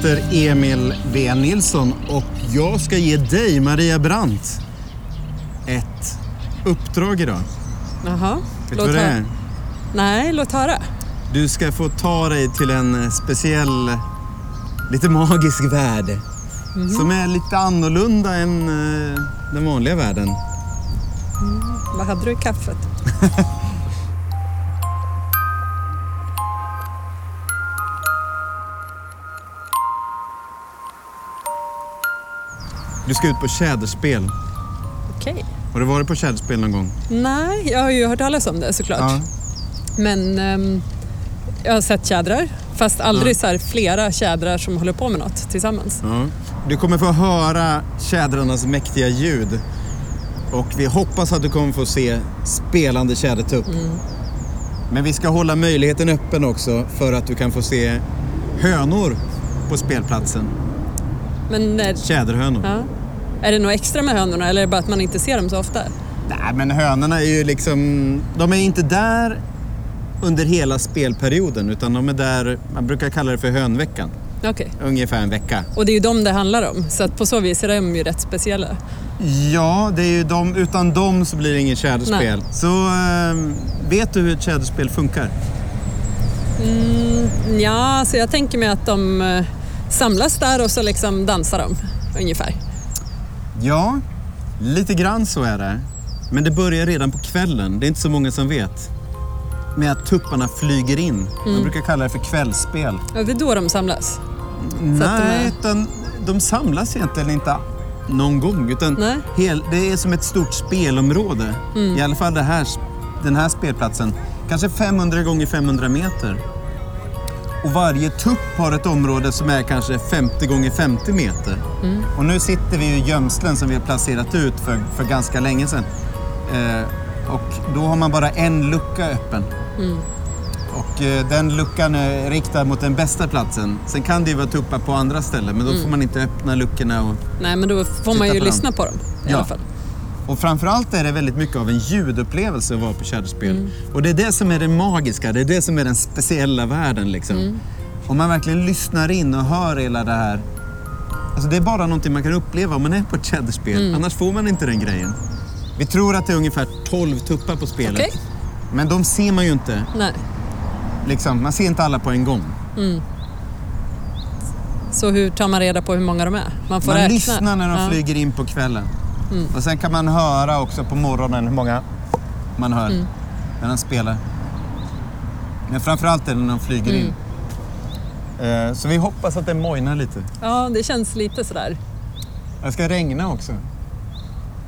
heter Emil V. Nilsson och jag ska ge dig, Maria Brandt, ett uppdrag idag. Jaha. Vet du vad det är? Nej, låt höra. Du ska få ta dig till en speciell, lite magisk värld. Som är lite annorlunda än eh, den vanliga världen. Vad hade du i kaffet? Du ska ut på tjäderspel. Okej. Har du varit på tjäderspel någon gång? Nej, jag har ju hört talas om det såklart. Men ehm, jag har sett tjädrar. Fast aldrig Ja. så flera tjädrar som håller på med något tillsammans. Ja. Du kommer få höra tjädrarnas mäktiga ljud. Och vi hoppas att du kommer få se spelande tjädertupp. Men vi ska hålla möjligheten öppen också för att du kan få se hönor på spelplatsen. Men Tjäderhönor. ja. Är det något extra med hönorna eller är det bara att man inte ser dem så ofta? Nej, men hönorna är ju liksom... De är inte där under hela spelperioden utan de är där, man brukar kalla det för hönveckan. Okej. Ungefär en vecka. Och det är ju dem det handlar om. Så att på så vis är de ju rätt speciella. Ja, det är ju de, utan dem så blir det inget tjäderspel. Nej. Så eh, vet du hur ett tjäderspel funkar? Mm, ja, så jag tänker mig att de eh, samlas där och så liksom dansar de ungefär. Ja, lite grann så är det. Men det börjar redan på kvällen, det är inte så många som vet. Med att tupparna flyger in. Man brukar kalla det för kvällsspel. Ja, det är då de samlas. att de Nej, är- utan de samlas egentligen inte någon gång. Utan Nej. hel, det är som ett stort spelområde. I alla fall här, den här spelplatsen. Kanske 500 gånger 500 meter. Och varje tupp har ett område som är kanske 50 gånger 50 meter. Och nu sitter vi i gömslen som vi har placerat ut för, för ganska länge sedan. Eh, och då har man bara en lucka öppen. Och eh, den luckan är riktad mot den bästa platsen. Sen kan det ju vara tuppar på andra ställen, men då får man inte öppna luckorna. Och, Nej, men då får man ju på lyssna på dem i Ja. alla fall. Och framförallt är det väldigt mycket av en ljudupplevelse att vara på tjäderspel. Och det är det som är det magiska, det är det som är den speciella världen. Liksom. Om man verkligen lyssnar in och hör hela det här. Alltså det är bara någonting man kan uppleva om man är på ett tjäderspel. Annars får man inte den grejen. Vi tror att det är ungefär 12 tuppar på spelet. Okej. Men de ser man ju inte. Nej. Liksom, man ser inte alla på en gång. Så hur tar man reda på hur många de är? Man får man räkna. lyssnar när de Ja. flyger in på kvällen. Och sen kan man höra också på morgonen hur många man hör när de spelar. Men framförallt är det när de flyger in. Eh, Så vi hoppas att det mojnar lite. Ja, det känns lite sådär. Det ska regna också.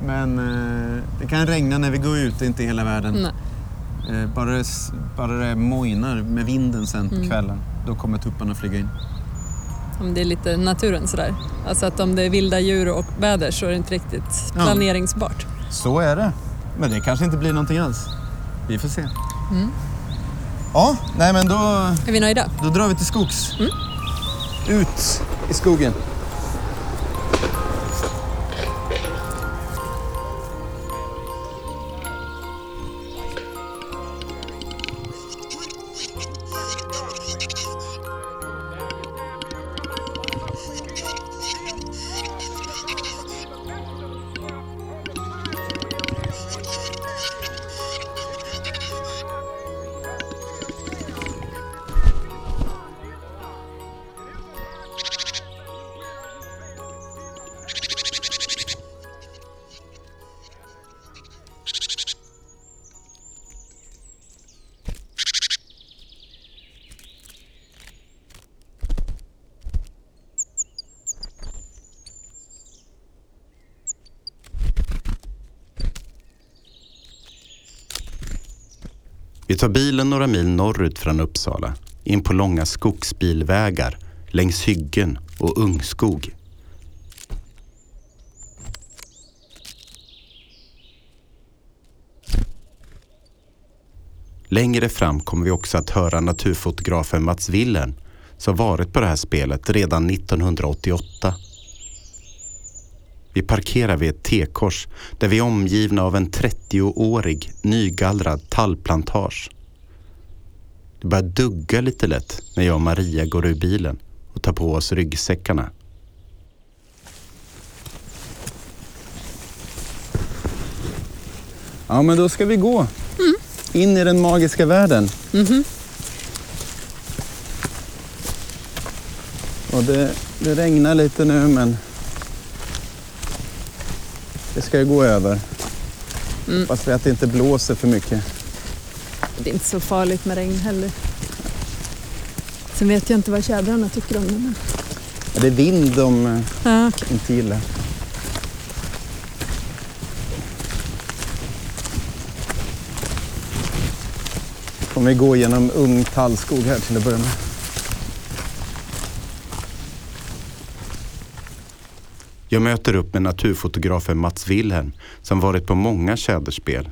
Men eh, det kan regna när vi går ut, inte hela världen. Nej. Eh, Bara det, bara det mojnar med vinden sen på kvällen, då kommer tupparna flyga in. Om det är lite naturen sådär. Alltså att om det är vilda djur och väder så är det inte riktigt Ja. planeringsbart. Så är det. Men det kanske inte blir någonting alls. Vi får se. Ja, nej men då, Är vi nöjda? då drar vi till skogs. Ut i skogen. Tar bilen några mil norrut från Uppsala, in på långa skogsbilvägar, längs hyggen och ungskog. Längre fram kommer vi också att höra naturfotografen Mats Willen som varit på det här spelet redan 1988. Vi parkerar vid ett T-kors där vi är omgivna av en 30-årig nygallrad tallplantage. Det börjar dugga lite lätt när jag och Maria går ur bilen och tar på oss ryggsäckarna. Ja, men då ska vi gå in i den magiska världen. Och det, det regnar lite nu, men det ska ju gå över. Hoppas vi att det inte blåser för mycket. Det är inte så farligt med regn heller. Sen vet jag inte vad tjädrarna tycker om det. Men... Det är vind de eh, Ja, inte gillar. Kommer vi gå genom ung tallskog här till att börja med. Jag möter upp med naturfotografen Mats Wilhelm som varit på många tjäderspel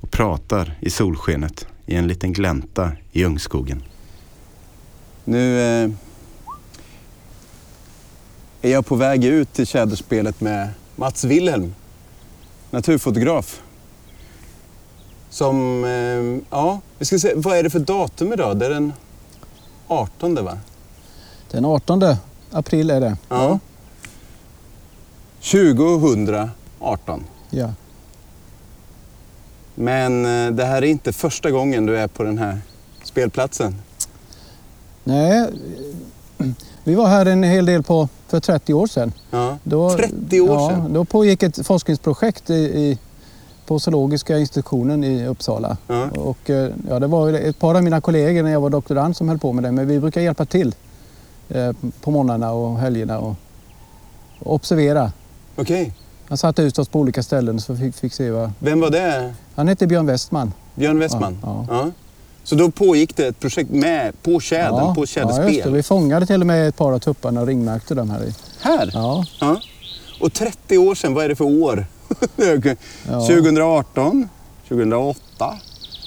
och pratar i solskenet i en liten glänta i ungskogen. Nu eh, är jag på väg ut till tjäderspelet med Mats Wilhelm, naturfotograf. Som, eh, ja, vi ska se, vad är det för datum idag? Det är den 18 va? Den 18 april är det. Ja. 2018. Ja. Men eh, det här är inte första gången du är på den här spelplatsen. Nej, vi var här en hel del på för 30 år sedan. Ja. Då, 30 år ja, sedan? Då pågick ett forskningsprojekt i, i, på Zoologiska institutionen i Uppsala. Ja. Och, eh, ja, det var ett par av mina kollegor när jag var doktorand som höll på med det, men vi brukar hjälpa till eh, på morgnarna och helgerna och, och observera. Okej. Han satte ut oss på olika ställen så fick, fick se vad... Vem var det? Han hette Björn Westman. Björn Westman? Ja, ja. Så då pågick det ett projekt med på tjädern, på ja, tjäderspel? just det. Vi fångade till och med ett par av tupparna och ringmärkte dem här i. Här? Ja, Ja. Och 30 år sedan, vad är det för år? Okej. Ja. 2018, 2008,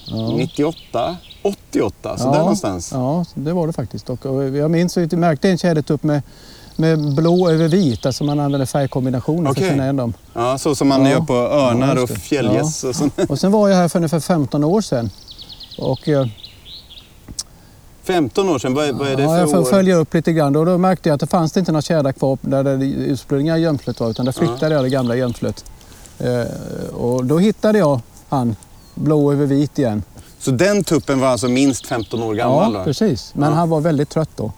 ja. 98, 88, så där någonstans. Ja, det var det faktiskt. Och jag minns att vi märkte en tjädertupp med, med blå över vit, alltså man använder färgkombinationer för Okej. att känna igen dem. Ja, så som man Ja. gör på örnar Ja, och fjällgäss och sånt. Och sen var jag här för ungefär 15 år sedan. Och, eh, 15 år sedan, vad är, vad är det ja, för jag får år? följa upp lite grann. Och då märkte jag att det fanns inte några tjädrar kvar där det ursprungliga gömslet var, utan där flyttade jag det gamla gömslet. Eh, och då hittade jag han, blå över vit igen. Så den tuppen var alltså minst 15 år gammal? ja, då? precis. Men Ja. han var väldigt trött då.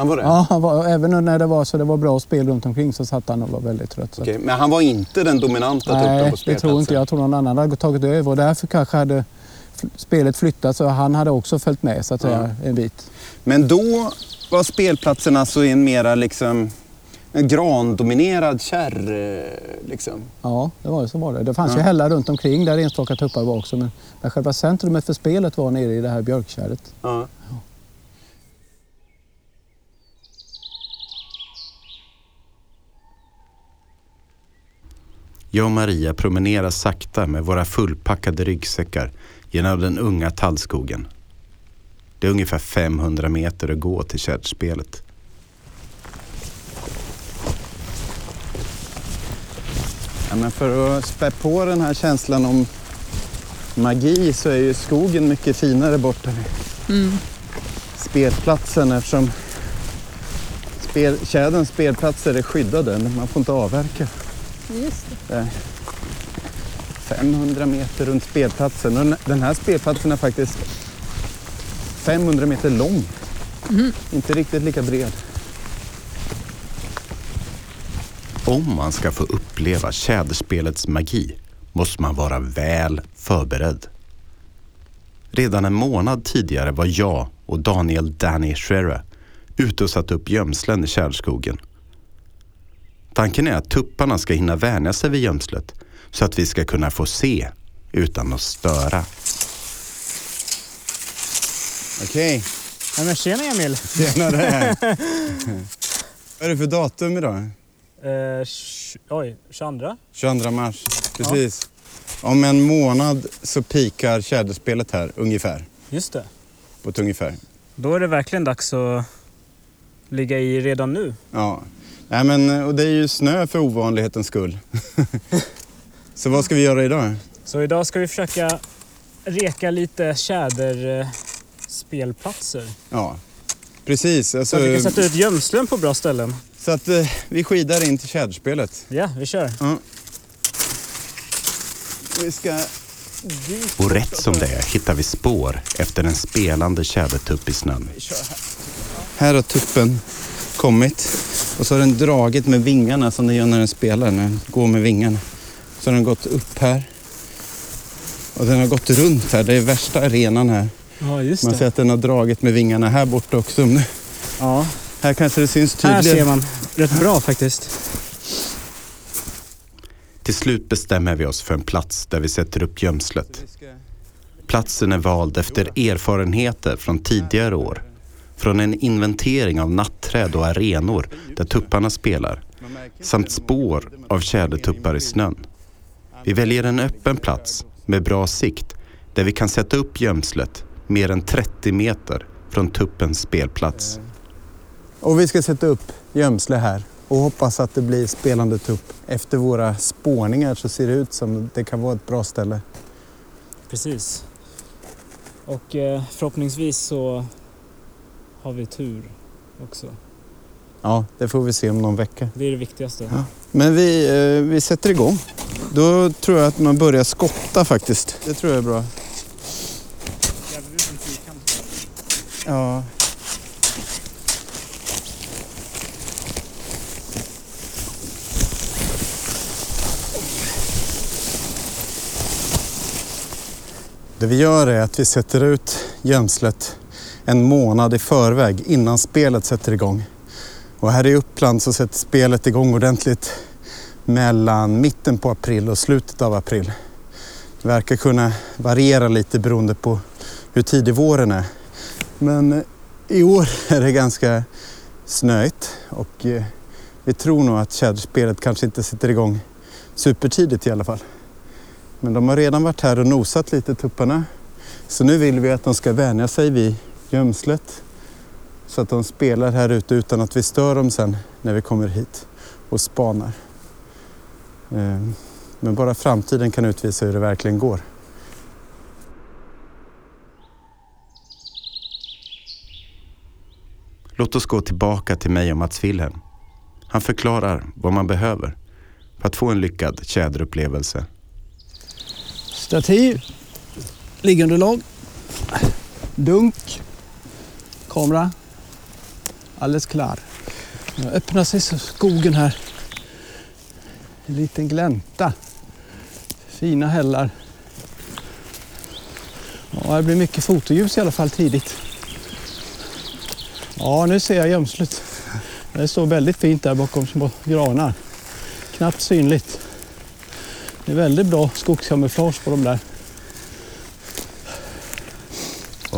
Han var det? Ja, han var, även när det var så det var bra spel runt omkring så satt han och var väldigt trött. Okej, Men han var inte den dominanta Nej, på det spelplatsen? tror inte jag. Jag tror någon annan hade tagit över och därför kanske hade spelet flyttat så han hade också följt med så att säga en bit. Men då var spelplatsen alltså en mera liksom en grandominerad kärr... eh, Liksom. Ja, det var, så var det. Det fanns Ja. ju hällar runt omkring där enstaka tuppar var också men, men själva centrumet för spelet var nere i det här björkkärret. Ja. Jag och Maria promenerar sakta med våra fullpackade ryggsäckar genom den unga tallskogen. Det är ungefär 500 meter att gå till tjäderspelet. Ja, men för att spä på den här känslan om magi så är ju skogen mycket finare borta vid spelplatsen eftersom spel, tjäderns spelplatser är skyddade. Man får inte avverka. Just det. Det är 500 meter runt spelplatsen. Och den- här spelplatsen är faktiskt 500 meter lång. Inte riktigt lika bred. Om man ska få uppleva tjäderspelets magi måste man vara väl förberedd. Redan en månad tidigare var jag och Daniel Danny Scherer ute och satte upp gömslen i tjäderskogen. Tanken är att tupparna ska hinna vänja sig vid gömslet så att vi ska kunna få se utan att störa. Okej, Ja, men tjena Emil! tjenare. Vad är det för datum idag? Eh, oj, 22? 22 mars. Precis. Om en månad så pikar tjäderspelet här, ungefär. Just det. På ett ungefär. Då är det verkligen dags att ligga i redan nu. Ja. Nej, men, och det är ju snö för ovanlighetens skull. så vad ska vi göra idag? Så idag ska vi försöka reka lite tjäderspelplatser. Ja, Precis. Så Alltså, att vi kan sätta ut gömslen på bra ställen. så att eh, vi skidar in till tjäderspelet. Ja, vi kör. Vi ska... Och rätt som det är hittar vi spår efter en spelande tjädertupp i snön. Här har tuppen kommit och så har den dragit med vingarna som den gör när den spelar, när den går med vingarna. Så har den gått upp här. Och den har gått runt här, det är värsta arenan här. Ja, just Man ser att den har dragit med vingarna här borta också. Ja, Här kanske det syns här tydligare. ser man rätt bra faktiskt. Till slut bestämmer vi oss för en plats där vi sätter upp gömslet. Platsen är vald efter erfarenheter från tidigare år. Från en inventering av natträd och arenor där tupparna spelar. Samt spår av tjädertuppar i snön. Vi väljer en öppen plats med bra sikt där vi kan sätta upp gömslet mer än 30 meter från tuppens spelplats. Och vi ska sätta upp gömsle här och hoppas att det blir spelande tupp. Efter våra spårningar så ser det ut som det kan vara ett bra ställe. Precis. Och eh, förhoppningsvis så har vi tur också. Ja, det får vi se om någon vecka. Det är det viktigaste. Ja. Men vi, eh, vi sätter igång. Då tror jag att man börjar skotta faktiskt. Det tror jag är bra. Ja. Det vi gör är att vi sätter ut gömslet en månad i förväg innan spelet sätter igång. Och här i Uppland så sätter spelet igång ordentligt mellan mitten på april och slutet av april. Det verkar kunna variera lite beroende på hur tidig våren är. Men eh, i år är det ganska snöigt och eh, vi tror nog att tjäderspelet kanske inte sätter igång supertidigt i alla fall. Men de har redan varit här och nosat lite tupparna. Så nu vill vi att de ska vänja sig vid gömslet så att de spelar här ute utan att vi stör dem sen när vi kommer hit och spanar. Eh, Men bara framtiden kan utvisa hur det verkligen går. Låt oss gå tillbaka till mig och Mats Wilhelm. Han förklarar vad man behöver för att få en lyckad tjäderupplevelse. Stativ, liggunderlag, dunk, kamera. Alldeles klar. Nu öppnar sig skogen här. En liten glänta. Fina hällar. Ja, det blir mycket fotoljus i alla fall tidigt. Ja, nu ser jag gömslet. Det står väldigt fint där bakom små granar. Knappt synligt. Det är väldigt bra skogskamouflage på de där.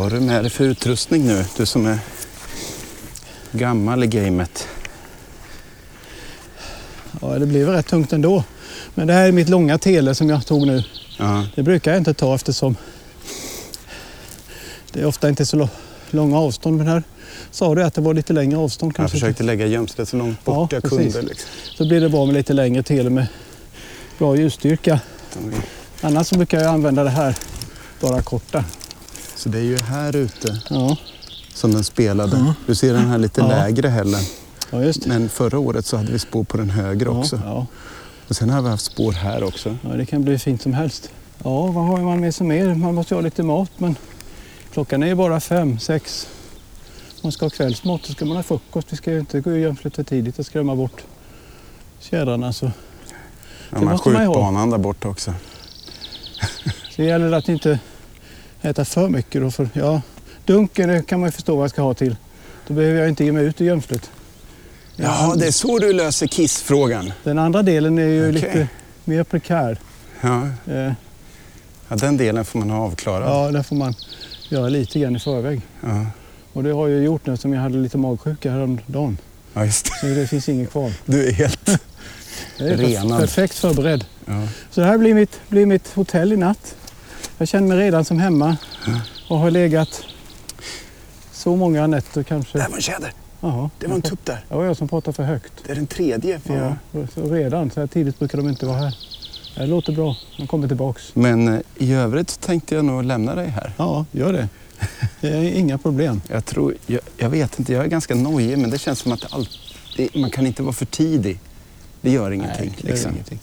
Vad har du med dig för utrustning nu? Du som är gammal i gamet. Ja, det blev rätt tungt ändå. Men det här är mitt långa tele som jag tog nu. Ja. Det brukar jag inte ta eftersom det är ofta inte så långa avstånd. Men här sa du att det var lite längre avstånd Jag kanske. försökte lägga gömslet så långt bort Ja, jag precis. kunde. Liksom. Så blir det bra med lite längre tele med bra ljusstyrka. Annars brukar jag använda det här bara korta. Så det är ju här ute Ja, som den spelade. Ja. Du ser den här lite Ja. lägre hällen. Men förra året så hade vi spår på den högre också. Och sen har vi haft spår här också. ja, det kan bli fint som helst. Ja, vad har man med sig mer? Man måste ju ha lite mat men klockan är ju bara fem, sex. Man ska ha kvällsmat, då ska man ha frukost. Vi ska ju inte gå i gömslet för tidigt och skrämma bort tjädrarna. Så. Ja, Det man måste man ju ha. skjutbanan där borta också. så det gäller att inte äta för mycket. Då för, ja, dunken kan man ju förstå vad jag ska ha till. Då behöver jag inte ge mig ut i gömslet. Ja, det är så du löser kissfrågan. Den andra delen är ju Okej. lite mer prekär. Ja. Eh, ja, den delen får man ha avklarad. ja, där får man göra lite grann i förväg. Ja. Och det har jag gjort nu som jag hade lite magsjuka häromdagen. ja, just det. Så det finns inget kvar. Du är helt... Är Renad. perfekt förberedd. Ja. Så det här blir mitt, blir mitt hotell i natt. Jag känner mig redan som hemma och har legat så många nätter kanske. Där var en tjäder. Jaha, Det var en tupp där. Det var jag som pratade för högt. Det är den tredje. För jag... Ja, så redan, så här tidigt brukar de inte vara här. Det låter bra. De kommer tillbaks. Men eh, i övrigt tänkte jag nog lämna dig här. Ja, gör det. Det är inga problem. Jag, tror, jag, jag vet inte, jag är ganska nojig men det känns som att allt, det, man kan inte vara för tidig. Det gör ingenting. Nej, det gör liksom. ingenting.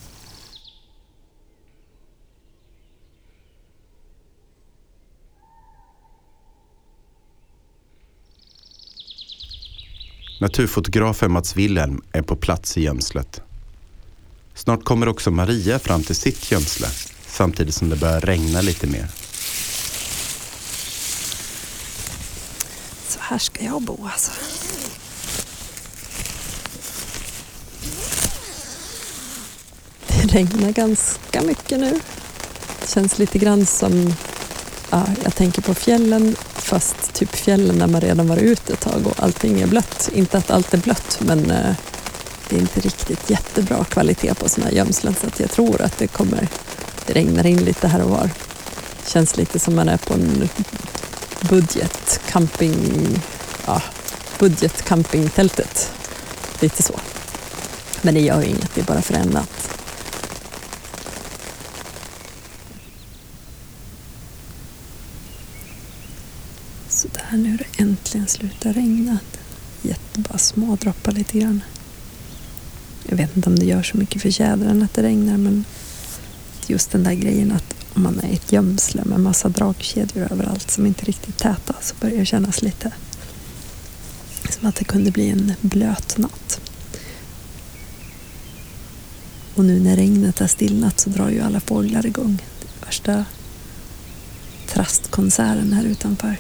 Naturfotografen Mats Wilhelm är på plats i gömslet. Snart kommer också Maria fram till sitt gömsle samtidigt som det börjar regna lite mer. Så här ska jag bo alltså. Det regnar ganska mycket nu. Det känns lite grann som, ja, jag tänker på fjällen, fast typ fjällen där man redan varit ute ett tag och allting är blött. Inte att allt är blött, men eh, det är inte riktigt jättebra kvalitet på sådana här gömslen så att jag tror att det kommer, det regnar in lite här och var. Känns lite som man är på en budget camping, ja, budget campingtältet. Lite så. Men det gör ju inget, det är bara för en natt. Så där, nu har det äntligen slutar regna. Jättebra små droppar lite grann. Jag vet inte om det gör så mycket för tjädern att det regnar men just den där grejen att om man är i ett gömsle med massa dragkedjor överallt som inte är riktigt täta så börjar det kännas lite som att det kunde bli en blöt natt. Och nu när regnet har stillnat så drar ju alla fåglar igång. Det är värsta trastkonserten här utanför.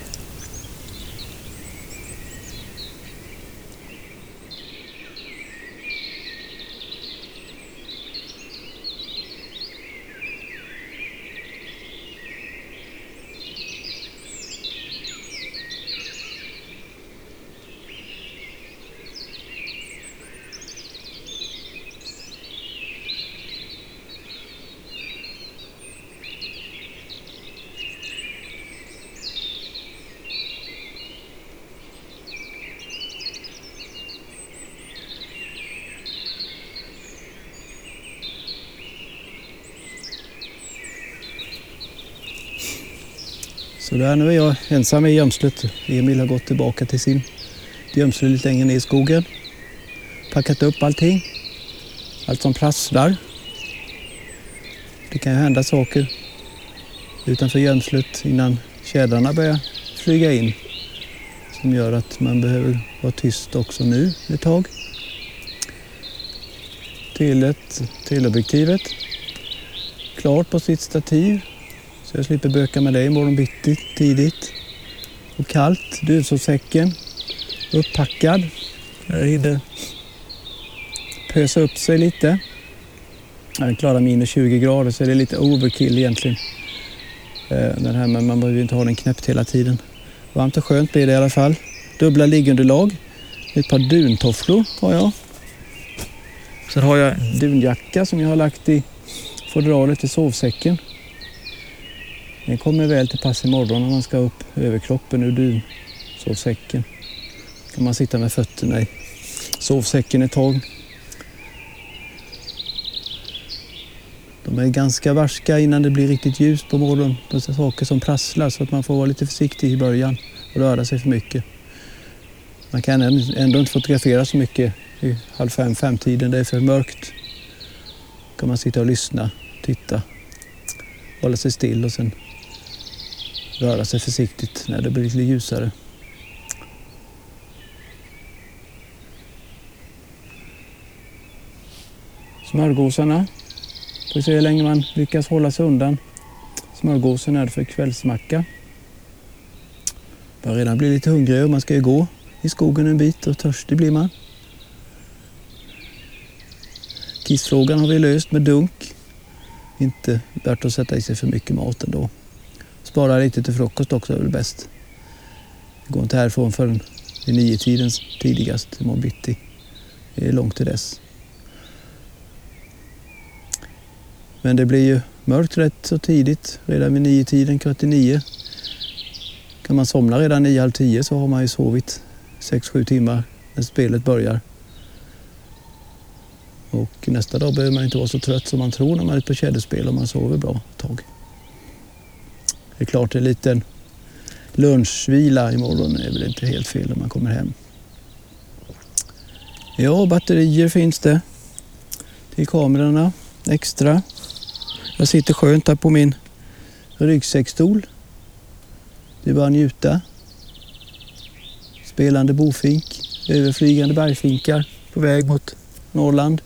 Så nu är jag ensam i gömslet. Emil har gått tillbaka till sin gömsle lite längre ner i skogen. Packat upp allting. Allt som prasslar. Det kan ju hända saker utanför gömslet innan tjädrarna börjar flyga in. Som gör att man behöver vara tyst också nu ett tag. Telet, teleobjektivet. Klart på sitt stativ så jag slipper böka med dig imorgon bitti tidigt. Och kallt, duvsåssäcken uppackad. Jag hinner pösa upp sig lite. Den klarar minus 20 grader så det är lite overkill egentligen. Eh, den här, men man behöver ju inte ha den knäppt hela tiden. Varmt och skönt blir det i alla fall. Dubbla liggunderlag. Ett par duntofflor har jag. Sen har jag en dunjacka som jag har lagt i fodralet i sovsäcken. Den kommer väl till pass imorgon när man ska upp överkroppen ur dunsovsäcken. kan man sitta med fötterna i sovsäcken ett tag. De är ganska varska innan det blir riktigt ljust på morgonen. Det är saker som prasslar så att man får vara lite försiktig i början och röra sig för mycket. Man kan ändå inte fotografera så mycket i halv fem, femtiden. Det är för mörkt. Då kan man sitta och lyssna, titta, hålla sig still och sen röra sig försiktigt när det blir lite ljusare. Smörgåsarna. Får se hur länge man lyckas hålla sig undan. Smörgåsen är för kvällsmacka. Börjar redan bli lite hungrig och man ska ju gå i skogen en bit och törstig blir man. Kissfrågan har vi löst med dunk. Inte värt att sätta i sig för mycket mat ändå. Spara lite till frukost också är väl bäst. Det går inte härifrån förrän vid niotiden tidigast imorgon bitti. Det är långt till dess. Men det blir ju mörkt rätt så tidigt, redan vid nio tiden, kvart i nio. Kan man somna redan nio, halv tio så har man ju sovit sex, sju timmar när spelet börjar. Och nästa dag behöver man inte vara så trött som man tror när man är ute på tjäderspel om man sover bra ett tag. Det är klart en liten lunchvila imorgon är väl inte helt fel när man kommer hem. Ja, batterier finns det till kamerorna extra. Jag sitter skönt här på min ryggsäckstol. Det är bara att njuta. Spelande bofink, överflygande bergfinkar på väg mot Norrland.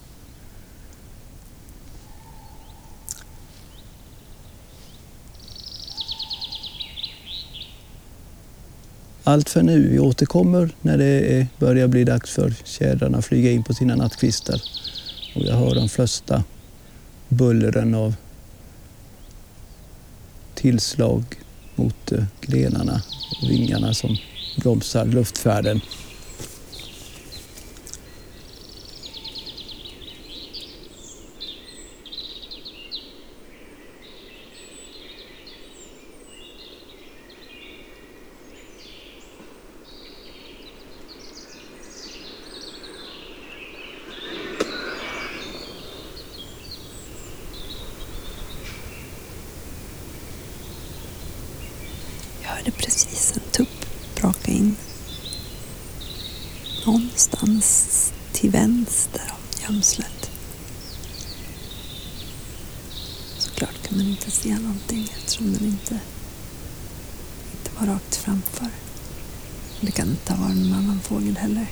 Allt för nu. Vi återkommer när det börjar bli dags för tjädrarna att flyga in på sina nattkvistar. Och jag hör de flesta bullren av tillslag mot eh, grenarna och vingarna som bromsar luftfärden. Jag hörde precis en tupp braka in. Någonstans till vänster om gömslet. Såklart kan man inte se någonting eftersom den inte, inte var rakt framför. Det kan inte ha varit någon annan fågel heller.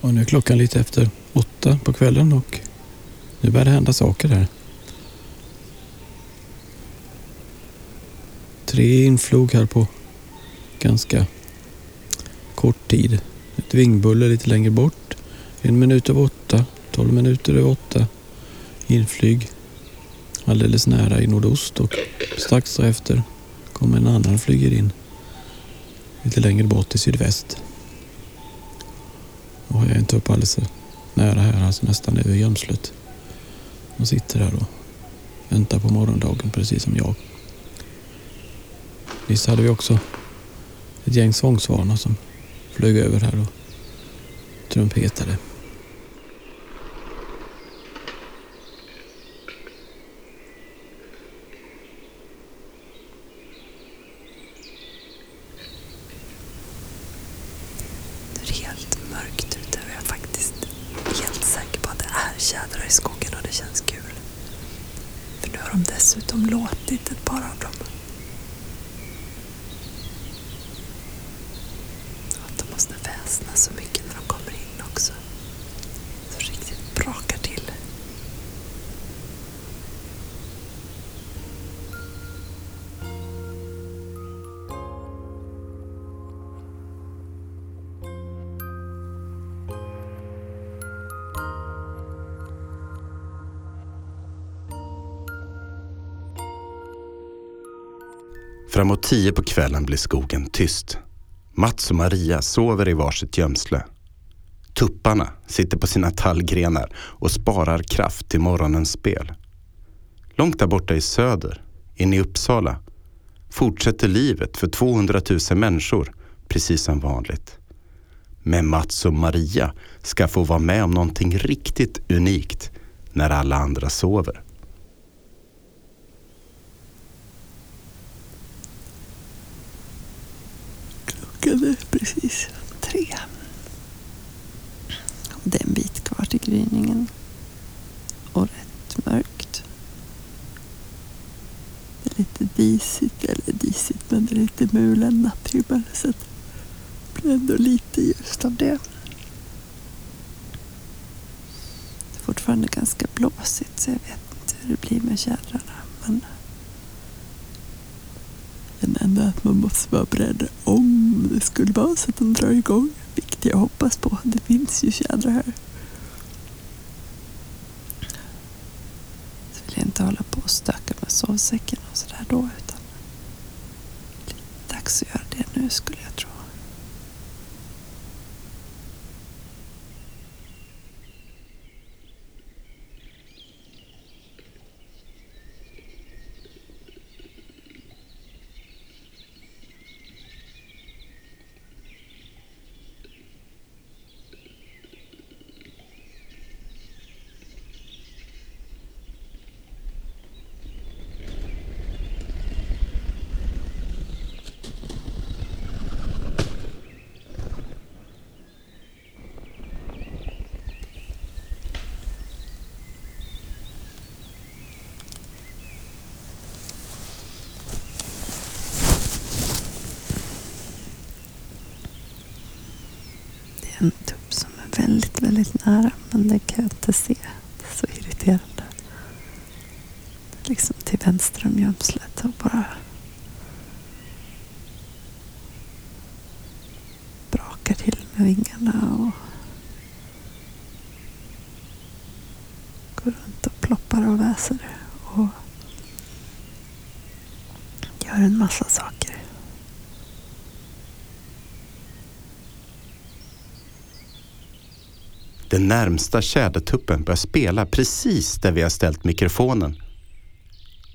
Och nu är klockan lite efter åtta på kvällen och nu börjar det hända saker här. Tre inflog här på ganska kort tid. Ett vingbuller lite längre bort. En minut över åtta, tolv minuter över åtta. Inflyg alldeles nära i nordost och strax därefter kommer en annan flyger in lite längre bort i sydväst. Inte upp alldeles nära här, alltså nästan över gömslet. De sitter här och väntar på morgondagen precis som jag. Nyss hade vi också ett gäng sångsvanar som flög över här och trumpetade. Det är helt mörkt ute och jag är faktiskt helt säker på att det är tjädrar i skogen och det känns kul. För nu har de dessutom låtit ett par av dem. Framåt tio på kvällen blir skogen tyst. Mats och Maria sover i varsitt gömsle. Tupparna sitter på sina tallgrenar och sparar kraft till morgonens spel. Långt där borta i söder, inne i Uppsala, fortsätter livet för 200 000 människor precis som vanligt. Men Mats och Maria ska få vara med om någonting riktigt unikt när alla andra sover. Klockan är precis tre. Det är en bit kvar till gryningen. Och rätt mörkt. Det är lite disigt, eller disigt, men det är lite mulen natthimmel. Så att det blir ändå lite ljust av det. Det är fortfarande ganska blåsigt så jag vet inte hur det blir med tjädrarna. Men men ändå att man måste vara beredd om det skulle vara så att de drar igång. Vilket jag hoppas på. Det finns ju tjädrar här. Så vill jag inte hålla på och stöka med sovsäcken och sådär då. Utan det är dags att göra det nu skulle jag tro en tupp som är väldigt, väldigt nära. Men det kan jag inte se. Det är så irriterande. Liksom till vänster om gömslet och bara brakar till med vingarna och går runt och ploppar och väser och gör en massa saker. Den närmsta tjädertuppen börjar spela precis där vi har ställt mikrofonen.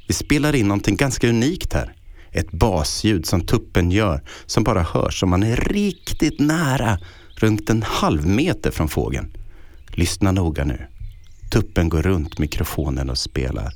Vi spelar in någonting ganska unikt här. Ett basljud som tuppen gör som bara hörs om man är riktigt nära, runt en halv meter från fågeln. Lyssna noga nu. Tuppen går runt mikrofonen och spelar.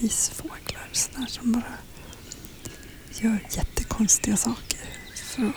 Paradisfåglar. Sådana som bara gör jättekonstiga saker för att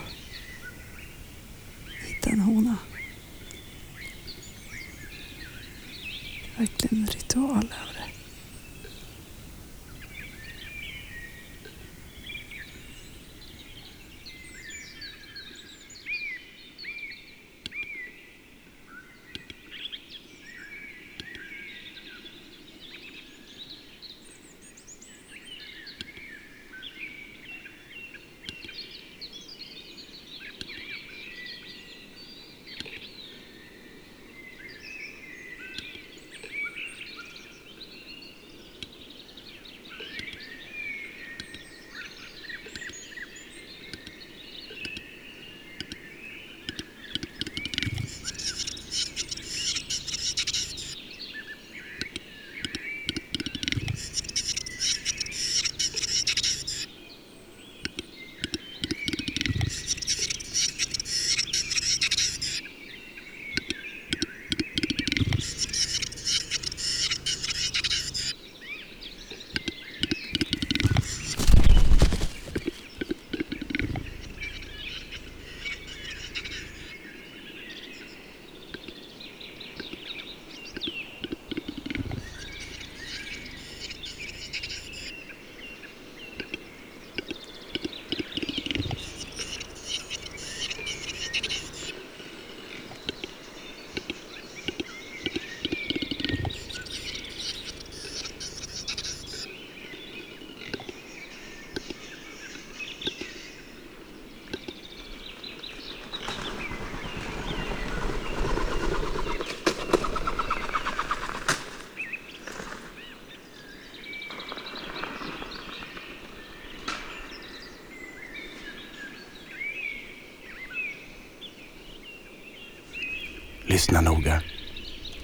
Lyssna noga.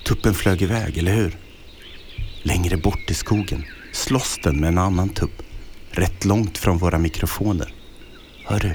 Tuppen flög iväg, eller hur? Längre bort i skogen slåss den med en annan tupp. Rätt långt från våra mikrofoner. Hör du?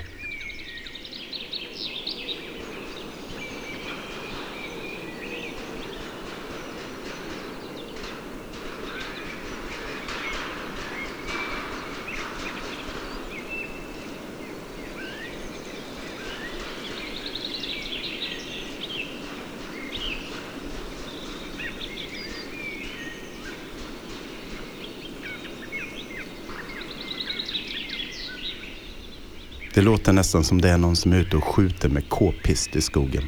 Det låter nästan som det är någon som är ute och skjuter med k-pist i skogen.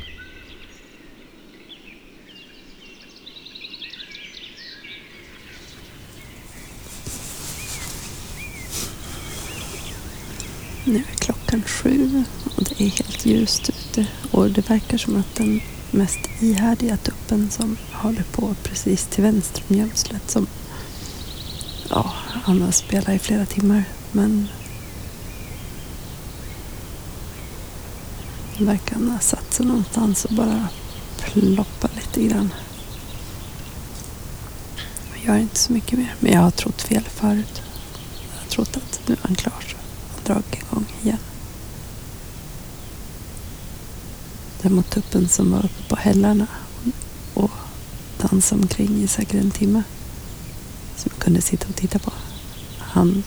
Nu är klockan sju och det är helt ljust ute och det verkar som att den mest ihärdiga tuppen som håller på precis till vänster om gömslet som ja, han har spelat i flera timmar men den verkar ha satt sig någonstans och bara ploppa lite grann. Jag gör inte så mycket mer men jag har trott fel förut. Jag har trott att nu är han klar så han dragit igång igen. Däremot tuppen som var uppe på hällarna och dansade omkring i säkert en timme. Som jag kunde sitta och titta på. Han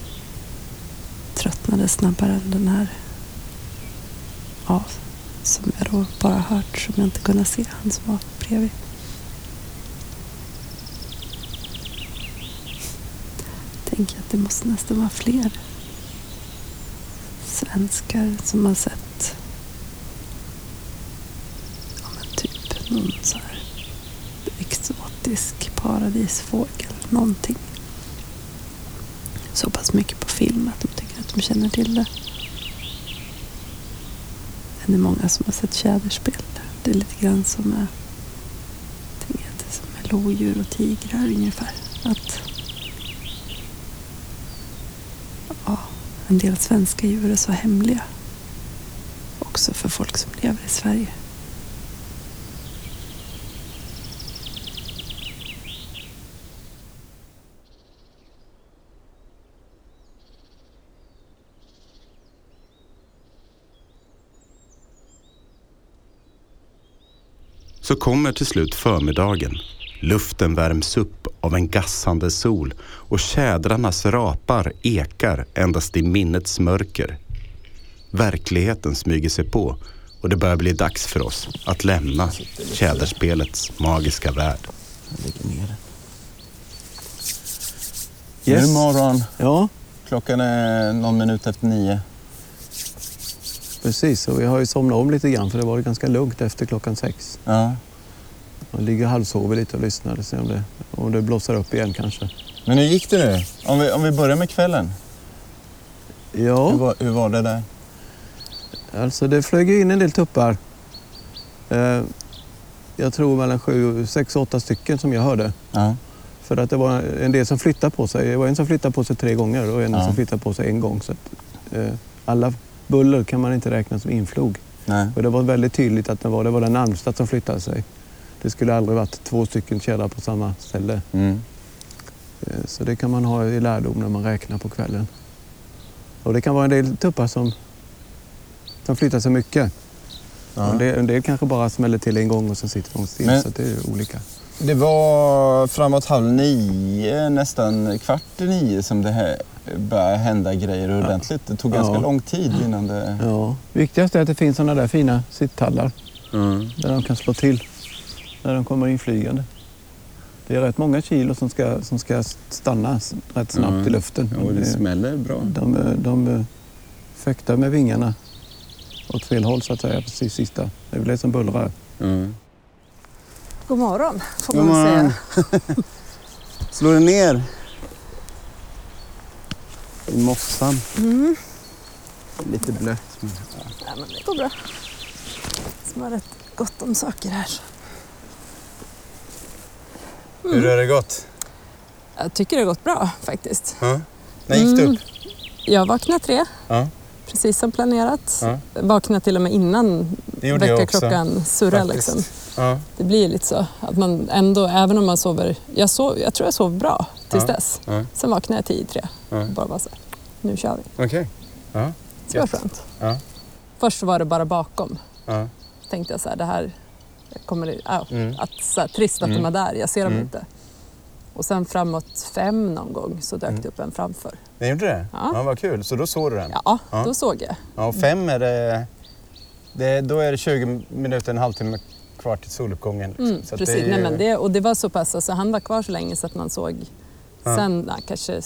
tröttnade snabbare än den här. Ja, som jag då bara hört som jag inte kunnat se. Han som var bredvid. Tänker att det måste nästan vara fler svenskar som har sett ja, men typ någon så här exotisk paradisfågel, någonting. Så pass mycket på film att de tycker att de känner till det. Det är många som har sett tjäderspel. Det är lite grann som med, det som med lodjur och tigrar ungefär. Att ja, en del svenska djur är så hemliga. Också för folk som lever i Sverige. Så kommer till slut förmiddagen. Luften värms upp av en gassande sol och tjädrarnas rapar ekar endast i minnets mörker. Verkligheten smyger sig på och det börjar bli dags för oss att lämna tjäderspelets magiska värld. Nu är Yes. det morgon. Ja, Klockan är någon minut efter nio. precis. Och vi har ju somnat om lite grann för det var ganska lugnt efter klockan sex. Ja. Man ligger halvsover lite och lyssnar och ser om det, om det blossar upp igen kanske. Men hur gick det nu? Om vi, om vi börjar med kvällen. Hur, Ja, var, hur var det där? alltså det flög in en del tuppar. Eh, jag tror mellan sju, sex, åtta stycken som jag hörde. Ja. För att det var en del som flyttade på sig. Det var en som flyttade på sig tre gånger och en Ja. som flyttade på sig en gång. Så att, eh, alla buller kan man inte räkna som inflog. Nej. Och det var väldigt tydligt att det var, det var den närmsta som flyttade sig. Det skulle aldrig varit två stycken tjädrar på samma ställe. Mm. Eh, Så det kan man ha i lärdom när man räknar på kvällen. Och det kan vara en del tuppar som, som flyttar sig mycket. Ja. En, del, en del kanske bara smäller till en gång och sen sitter de still. Men- Så det är olika. Det var framåt halv nio, nästan kvart i nio som det här började hända grejer ordentligt. Det tog ganska Ja. lång tid innan det... Ja. Viktigast är att det finns sådana där fina sitttallar Mm. där de kan slå till när de kommer inflygande. Det är rätt många kilo som ska, som ska stanna rätt snabbt Mm. i luften. Jo, det Det- smäller bra. De, de, de fäktar med vingarna åt fel håll så att säga, precis sista. Det är väl det som bullrar. Mm. God morgon får God man morgon. säga. Slår det ner? I mossan. Mm. Lite blött. men- Ja, men det går bra. Som har rätt gott om saker här. Hur har det gått? Jag tycker det har gått bra faktiskt. Ja. När gick du Mm. upp? Jag vaknade tre Ja. precis som planerat. Ja. Vaknade till och med innan väckarklockan faktiskt. Liksom. Ja. Det blir lite så att man ändå, även om man sover... Jag, sov, jag tror jag sov bra tills Ja. dess. Ja. Sen vaknade jag tio i tre Ja. bara var så här, nu kör vi. Okej. Ja. Så det var skönt. Först var det bara bakom. Tänkte jag så här, det här kommer, ja, Mm. att, så här, trist att Mm. de är där, jag ser dem Mm. inte. Och sen framåt fem någon gång så dök Mm. det upp en framför. Det gjorde det? Ja. Vad kul. Så då såg du den? Ja, Ja. då såg jag. Ja, och fem är det, det... Då är det 20 minuter, en halvtimme kvar till soluppgången. liksom. Mm, precis, det ju- Nej, men det, och det var så pass, alltså, han var kvar så länge så att man såg. Ja. Sen nej, kanske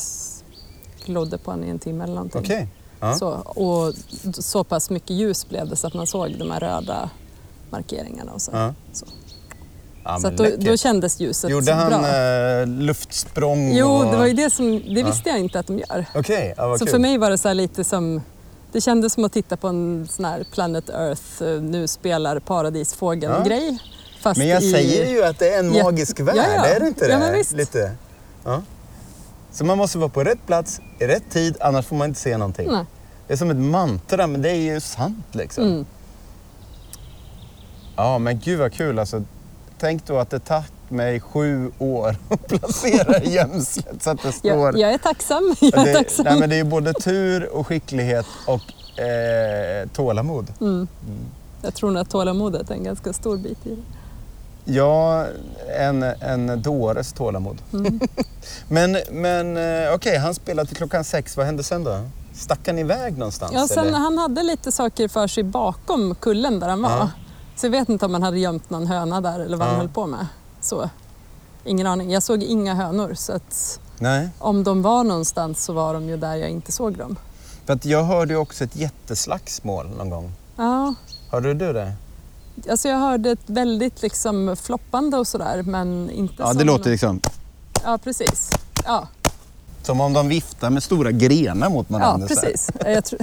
glodde på honom i en timme eller någonting. Okej. Ja. Så, och så pass mycket ljus blev det så att man såg de här röda markeringarna. Och så Ja. Så. Ja, så då, då kändes ljuset Gjorde han bra. eh, luftsprång? Jo, och... det var ju det som, det Ja. visste jag inte att de gör. Okej, ja, vad Så kul. för mig var det så lite som, det kändes som att titta på en sån här Planet Earth, eh, nu spelar paradisfågeln-grej. Fast Men jag i, säger ju att det är en Ja. magisk värld, Ja, ja. är det inte det? Ja, men visst. Lite. Ja. Så man måste vara på rätt plats, i rätt tid, annars får man inte se någonting. Nej. Det är som ett mantra, men det är ju sant liksom. Mm. Ja, men gud vad kul alltså. Tänk då att det tagit mig sju år att placera gömslet så att det står... Jag, jag är tacksam. Jag är det, tacksam. nej, men det är både tur och skicklighet och eh, tålamod. Mm. Jag tror nog att tålamodet är en ganska stor bit i det. Ja, en, en dåres tålamod. Mm. men men eh, okej, han spelade till klockan sex. Vad hände sen då? Stack han iväg någonstans? Ja, sen, eller? han hade lite saker för sig bakom kullen där han var. Ja. Så jag vet inte om han hade gömt någon höna där eller vad Ja. han höll på med. Så. Ingen aning. Jag såg inga hönor så att Nej, om de var någonstans så var de ju där jag inte såg dem. för att jag hörde också ett jätteslagsmål någon gång. Ja, Hörde du det? alltså jag hörde ett väldigt liksom floppande och sådär men inte Ja, det låter någon- liksom Ja, precis. Ja, som om de viftar med stora grenar mot ja varandra. här. precis. Jag tror,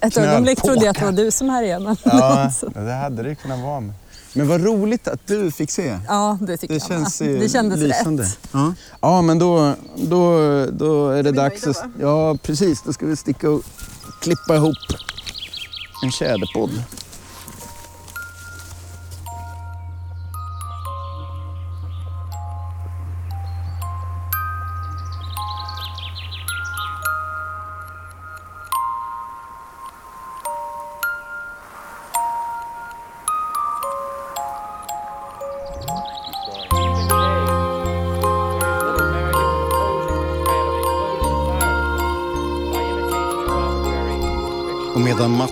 ett ögonblick trodde jag att det var du som härjade. Ja, det hade det kunnat vara. med. Men vad roligt att du fick se. ja, det tycker Det jag känns med. Det kändes lysande. rätt. Ja. ja, men då, då, då är det dags att... Ja, precis. Då ska vi sticka och klippa ihop en tjäderpodd.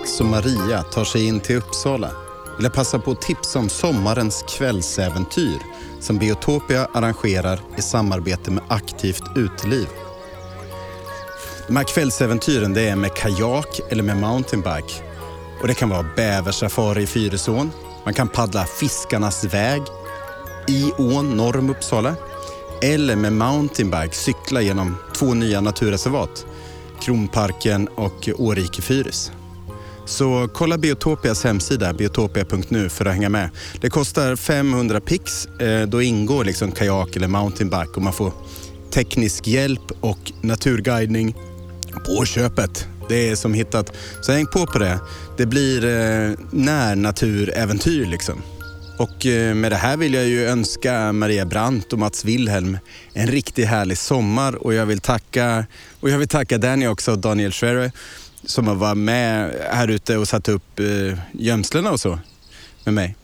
Medan och Maria tar sig in till Uppsala vill jag passa på att tipsa om sommarens kvällsäventyr som Biotopia arrangerar i samarbete med Aktivt Uteliv. De här kvällsäventyren det är med kajak eller med mountainbike. Och det kan vara bäversafari i Fyrisån. Man kan paddla Fiskarnas väg i ån norr om Uppsala. Eller med mountainbike cykla genom två nya naturreservat. Kronparken och Årike Fyris. Så kolla Biotopias hemsida, biotopia.nu, för att hänga med. Det kostar 500 pix. Eh, då ingår liksom kajak eller mountainbike och man får teknisk hjälp och naturguidning på köpet. Det är som hittat. Så häng på på det. Det blir eh, närnaturäventyr liksom. Och eh, med det här vill jag ju önska Maria Brandt och Mats Wilhelm en riktigt härlig sommar och jag vill tacka, och jag vill tacka Danny också och Daniel Schwerer som har varit med här ute och satt upp eh, gömslena och så med mig.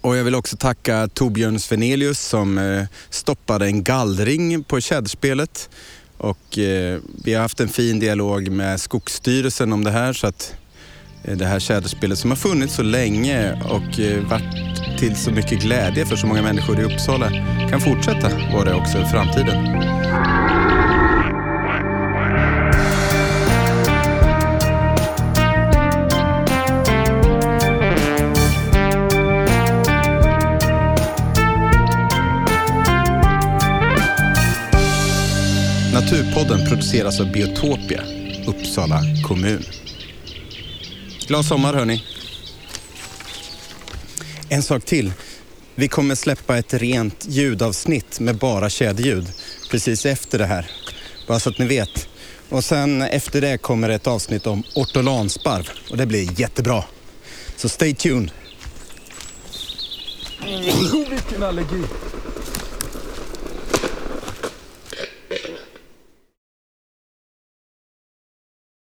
Och jag vill också tacka Torbjörn Svenelius som eh, stoppade en gallring på tjäderspelet. Och eh, vi har haft en fin dialog med Skogsstyrelsen om det här så att Eh, det här tjäderspelet som har funnits så länge och eh, varit till så mycket glädje för så många människor i Uppsala kan fortsätta vara det också i framtiden. Naturpodden produceras av Biotopia, Uppsala kommun. Glad sommar hörni. En sak till. Vi kommer släppa ett rent ljudavsnitt med bara kedjeljud precis efter det här. Bara så att ni vet. Och sen efter det kommer ett avsnitt om ortolansparv och det blir jättebra. Så stay tuned. Vilken allergi!